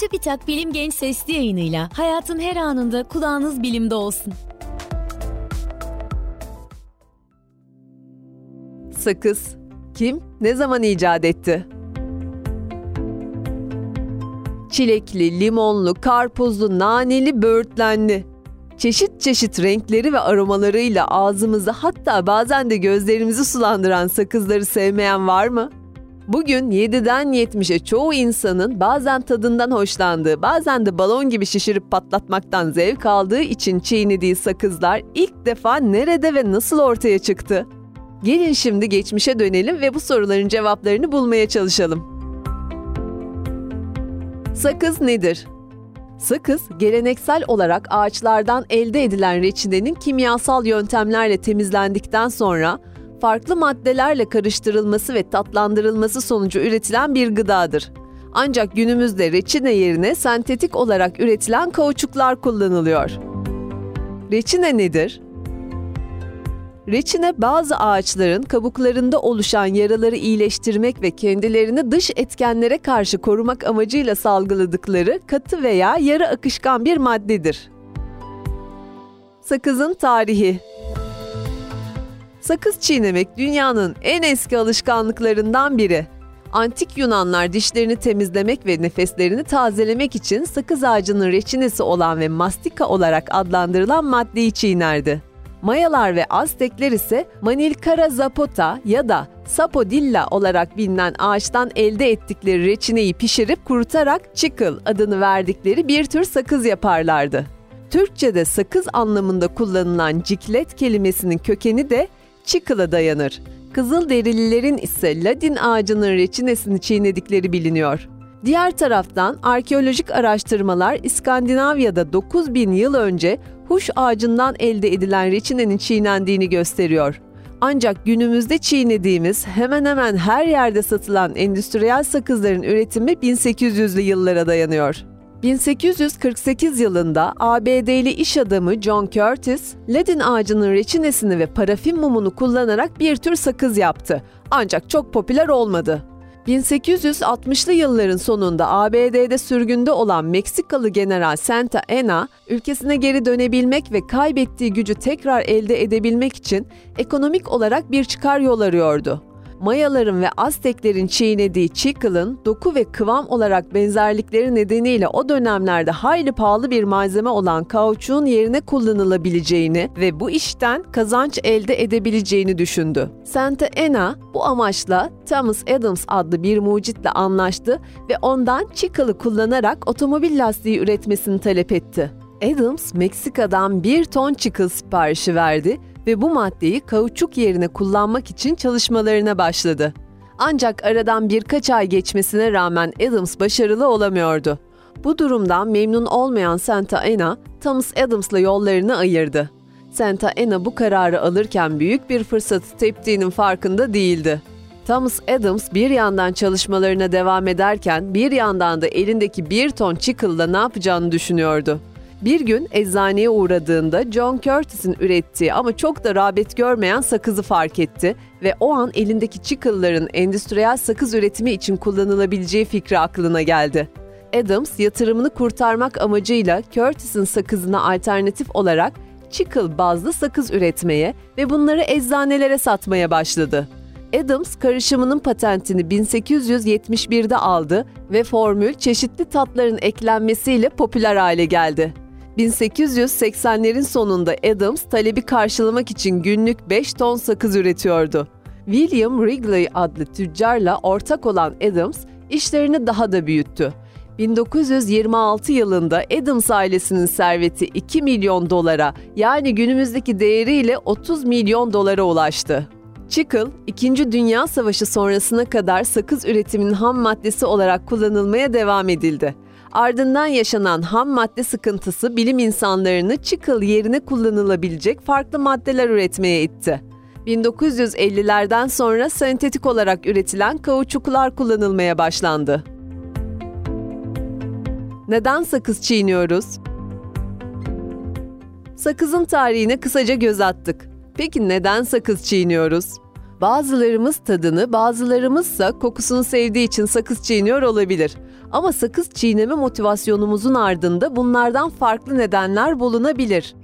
TÜBİTAK Bilim Genç Sesli yayınıyla hayatın her anında kulağınız bilimde olsun. Sakız kim, ne zaman icat etti? Çilekli, limonlu, karpuzlu, naneli, böğürtlenli. Çeşit çeşit renkleri ve aromalarıyla ağzımızı hatta bazen de gözlerimizi sulandıran sakızları sevmeyen var mı? Bugün 7'den 70'e çoğu insanın bazen tadından hoşlandığı, bazen de balon gibi şişirip patlatmaktan zevk aldığı için çiğnediği sakızlar ilk defa nerede ve nasıl ortaya çıktı? Gelin şimdi geçmişe dönelim ve bu soruların cevaplarını bulmaya çalışalım. Sakız nedir? Sakız, geleneksel olarak ağaçlardan elde edilen reçinenin kimyasal yöntemlerle temizlendikten sonra farklı maddelerle karıştırılması ve tatlandırılması sonucu üretilen bir gıdadır. Ancak günümüzde reçine yerine sentetik olarak üretilen kauçuklar kullanılıyor. Reçine nedir? Reçine bazı ağaçların kabuklarında oluşan yaraları iyileştirmek ve kendilerini dış etkenlere karşı korumak amacıyla salgıladıkları katı veya yarı akışkan bir maddedir. Sakızın tarihi Sakız çiğnemek dünyanın en eski alışkanlıklarından biri. Antik Yunanlar dişlerini temizlemek ve nefeslerini tazelemek için sakız ağacının reçinesi olan ve mastika olarak adlandırılan maddeyi çiğnerdi. Mayalar ve Aztekler ise Manilkara zapota ya da sapodilla olarak bilinen ağaçtan elde ettikleri reçineyi pişirip kurutarak chicle adını verdikleri bir tür sakız yaparlardı. Türkçe'de sakız anlamında kullanılan ciklet kelimesinin kökeni de Çikıl'a dayanır. Kızıl derililerin ise Ladin ağacının reçinesini çiğnedikleri biliniyor. Diğer taraftan arkeolojik araştırmalar İskandinavya'da 9000 yıl önce huş ağacından elde edilen reçinenin çiğnendiğini gösteriyor. Ancak günümüzde çiğnediğimiz hemen hemen her yerde satılan endüstriyel sakızların üretimi 1800'lü yıllara dayanıyor. 1848 yılında ABD'li iş adamı John Curtis, ledin ağacının reçinesini ve parafin mumunu kullanarak bir tür sakız yaptı. Ancak çok popüler olmadı. 1860'lı yılların sonunda ABD'de sürgünde olan Meksikalı General Santa Anna, ülkesine geri dönebilmek ve kaybettiği gücü tekrar elde edebilmek için ekonomik olarak bir çıkar yol arıyordu. Mayaların ve Azteklerin çiğnediği chickle'ın doku ve kıvam olarak benzerlikleri nedeniyle o dönemlerde hayli pahalı bir malzeme olan kauçuğun yerine kullanılabileceğini ve bu işten kazanç elde edebileceğini düşündü. Santa Ana bu amaçla Thomas Adams adlı bir mucitle anlaştı ve ondan chickle'ı kullanarak otomobil lastiği üretmesini talep etti. Adams, Meksika'dan bir ton chickle siparişi verdi ve bu maddeyi kauçuk yerine kullanmak için çalışmalarına başladı. Ancak aradan birkaç ay geçmesine rağmen Adams başarılı olamıyordu. Bu durumdan memnun olmayan Santa Ana, Thomas Adams'la yollarını ayırdı. Santa Ana bu kararı alırken büyük bir fırsatı teptiğinin farkında değildi. Thomas Adams bir yandan çalışmalarına devam ederken bir yandan da elindeki bir ton chickle'la ne yapacağını düşünüyordu. Bir gün eczaneye uğradığında John Curtis'in ürettiği ama çok da rağbet görmeyen sakızı fark etti ve o an elindeki çıkılların endüstriyel sakız üretimi için kullanılabileceği fikri aklına geldi. Adams yatırımını kurtarmak amacıyla Curtis'in sakızına alternatif olarak chicle bazlı sakız üretmeye ve bunları eczanelere satmaya başladı. Adams karışımının patentini 1871'de aldı ve formül çeşitli tatların eklenmesiyle popüler hale geldi. 1880'lerin sonunda Adams talebi karşılamak için günlük 5 ton sakız üretiyordu. William Wrigley adlı tüccarla ortak olan Adams işlerini daha da büyüttü. 1926 yılında Adams ailesinin serveti 2 milyon dolara yani günümüzdeki değeriyle 30 milyon dolara ulaştı. Chicle, 2. Dünya Savaşı sonrasına kadar sakız üretiminin ham maddesi olarak kullanılmaya devam edildi. Ardından yaşanan ham madde sıkıntısı bilim insanlarını çıkıl yerine kullanılabilecek farklı maddeler üretmeye itti. 1950'lerden sonra sentetik olarak üretilen kauçuklar kullanılmaya başlandı. Neden sakız çiğniyoruz? Sakızın tarihine kısaca göz attık. Peki neden sakız çiğniyoruz? Bazılarımız tadını, bazılarımızsa kokusunu sevdiği için sakız çiğniyor olabilir. Ama sakız çiğneme motivasyonumuzun ardında bunlardan farklı nedenler bulunabilir.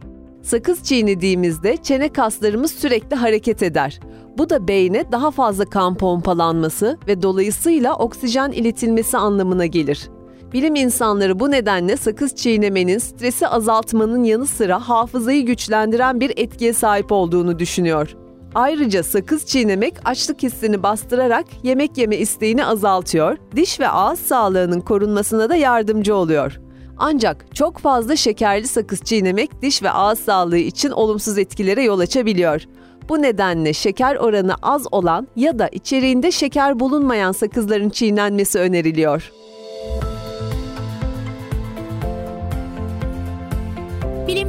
Sakız çiğnediğimizde çene kaslarımız sürekli hareket eder. Bu da beyne daha fazla kan pompalanması ve dolayısıyla oksijen iletilmesi anlamına gelir. Bilim insanları bu nedenle sakız çiğnemenin stresi azaltmanın yanı sıra hafızayı güçlendiren bir etkiye sahip olduğunu düşünüyor. Ayrıca sakız çiğnemek açlık hissini bastırarak yemek yeme isteğini azaltıyor, diş ve ağız sağlığının korunmasına da yardımcı oluyor. Ancak çok fazla şekerli sakız çiğnemek diş ve ağız sağlığı için olumsuz etkilere yol açabiliyor. Bu nedenle şeker oranı az olan ya da içeriğinde şeker bulunmayan sakızların çiğnenmesi öneriliyor.